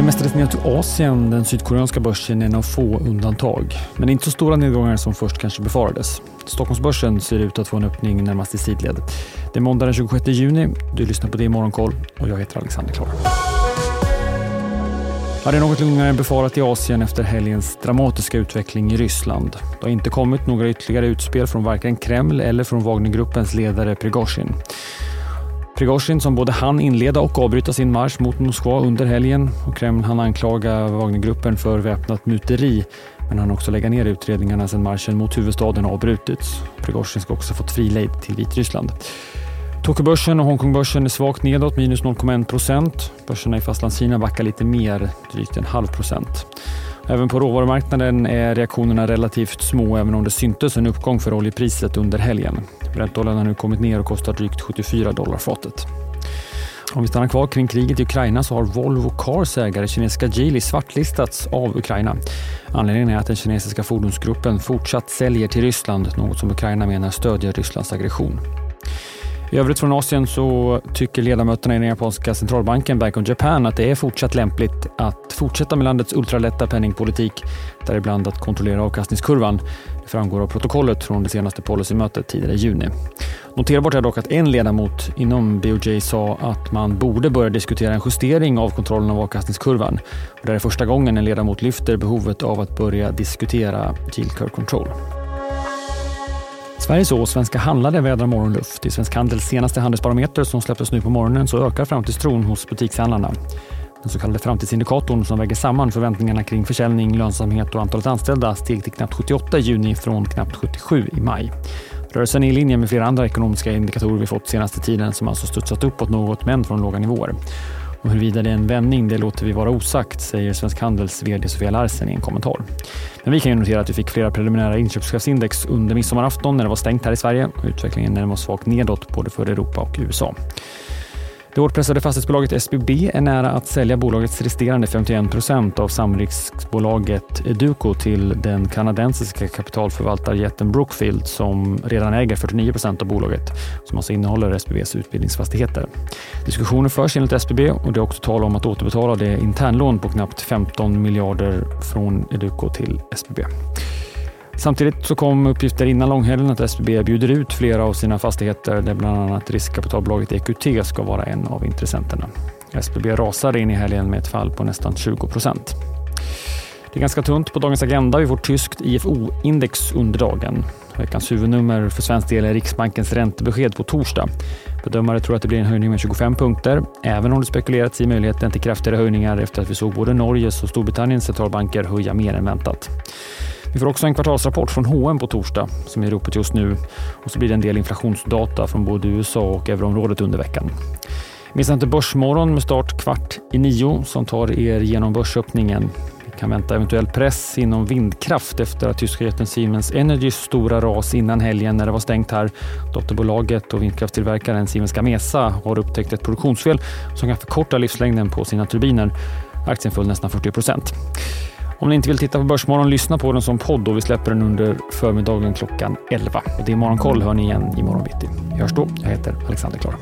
Det är mestadels ner till Asien den sydkoreanska börsen är en av få undantag. Men inte så stora nedgångar som först kanske befarades. Stockholmsbörsen ser ut att få en öppning närmast i sidled. Det är måndag den 26 juni. Du lyssnar på det i Morgonkoll och jag heter Alexander Klar. Ja, det är något lugnare än befarat i Asien efter helgens dramatiska utveckling i Ryssland. Det har inte kommit några ytterligare utspel från varken Kreml eller från Wagnergruppens ledare Prigozjin. Prigozjin som både han inleda och avbryta sin marsch mot Moskva under helgen och Kreml han anklaga Wagnergruppen för väpnat muteri men han också lägga ner utredningarna sedan marschen mot huvudstaden avbrutits. Prigozjin ska också fått frilejd till Vitryssland. Tokyobörsen och Hongkongbörsen är svagt nedåt, minus 0,1 procent. Börserna i Fastlandskina backar lite mer, drygt en halv procent. Även på råvarumarknaden är reaktionerna relativt små även om det syntes en uppgång för oljepriset under helgen. Brentoljan har nu kommit ner och kostar drygt 74 dollar fatet. Om vi stannar kvar kring kriget i Ukraina så har Volvo Cars ägare kinesiska Geely svartlistats av Ukraina. Anledningen är att den kinesiska fordonsgruppen fortsatt säljer till Ryssland, något som Ukraina menar stödjer Rysslands aggression. I övrigt från Asien så tycker ledamöterna i den japanska centralbanken Bank of Japan att det är fortsatt lämpligt att fortsätta med landets ultralätta penningpolitik, däribland att kontrollera avkastningskurvan. Det framgår av protokollet från det senaste policymötet tidigare i juni. Noterbart är dock att en ledamot inom BOJ sa att man borde börja diskutera en justering av kontrollen av avkastningskurvan. Och det är första gången en ledamot lyfter behovet av att börja diskutera yield curve control. Sveriges och Svenska handlare vädrar morgonluft. I Svensk Handels senaste handelsbarometer som släpptes nu på morgonen så ökar framtidstron hos butikshandlarna. Den så kallade framtidsindikatorn som väger samman förväntningarna kring försäljning, lönsamhet och antalet anställda steg till knappt 78 i juni från knappt 77 i maj. Rörelsen är i linje med flera andra ekonomiska indikatorer vi fått senaste tiden som alltså studsat uppåt något men från låga nivåer. Och huruvida det är en vändning, det låter vi vara osagt, säger Svensk Handels VD Sofia Larsen i en kommentar. Men vi kan ju notera att vi fick flera preliminära inköpschefsindex under midsommarafton när det var stängt här i Sverige och utvecklingen den var svagt nedåt både för Europa och USA. Det hårdpressade fastighetsbolaget SBB är nära att sälja bolagets resterande 51 procent av samriksbolaget Educo till den kanadensiska kapitalförvaltarjätten Brookfield som redan äger 49 procent av bolaget som alltså innehåller SBBs utbildningsfastigheter. Diskussioner förs enligt SBB och det är också tal om att återbetala det internlån på knappt 15 miljarder från Educo till SBB. Samtidigt så kom uppgifter innan långhelgen att SBB bjuder ut flera av sina fastigheter där bland annat riskkapitalbolaget EQT ska vara en av intressenterna. SBB rasade in i helgen med ett fall på nästan 20 procent. Det är ganska tunt på dagens agenda. Vi får tyskt IFO-index under dagen. Veckans huvudnummer för svensk del är Riksbankens räntebesked på torsdag. Bedömare tror att det blir en höjning med 25 punkter, även om det spekulerats i möjligheten till kraftigare höjningar efter att vi såg både Norges och Storbritanniens centralbanker höja mer än väntat. Vi får också en kvartalsrapport från H&M på torsdag som är i ropet just nu och så blir det en del inflationsdata från både USA och euroområdet under veckan. Missa inte Börsmorgon med start kvart i nio som tar er genom börsöppningen. Vi kan vänta eventuell press inom vindkraft efter att tyska jätten Siemens Energys stora ras innan helgen när det var stängt här. Dotterbolaget och vindkraftstillverkaren Siemens Gamesa har upptäckt ett produktionsfel som kan förkorta livslängden på sina turbiner. Aktien föll nästan 40 procent. Om ni inte vill titta på Börsmorgon, lyssna på den som podd och vi släpper den under förmiddagen klockan 11. Och det är Morgonkoll hör ni igen i morgon bitti. Vi hörs då. Jag heter Alexander Klar.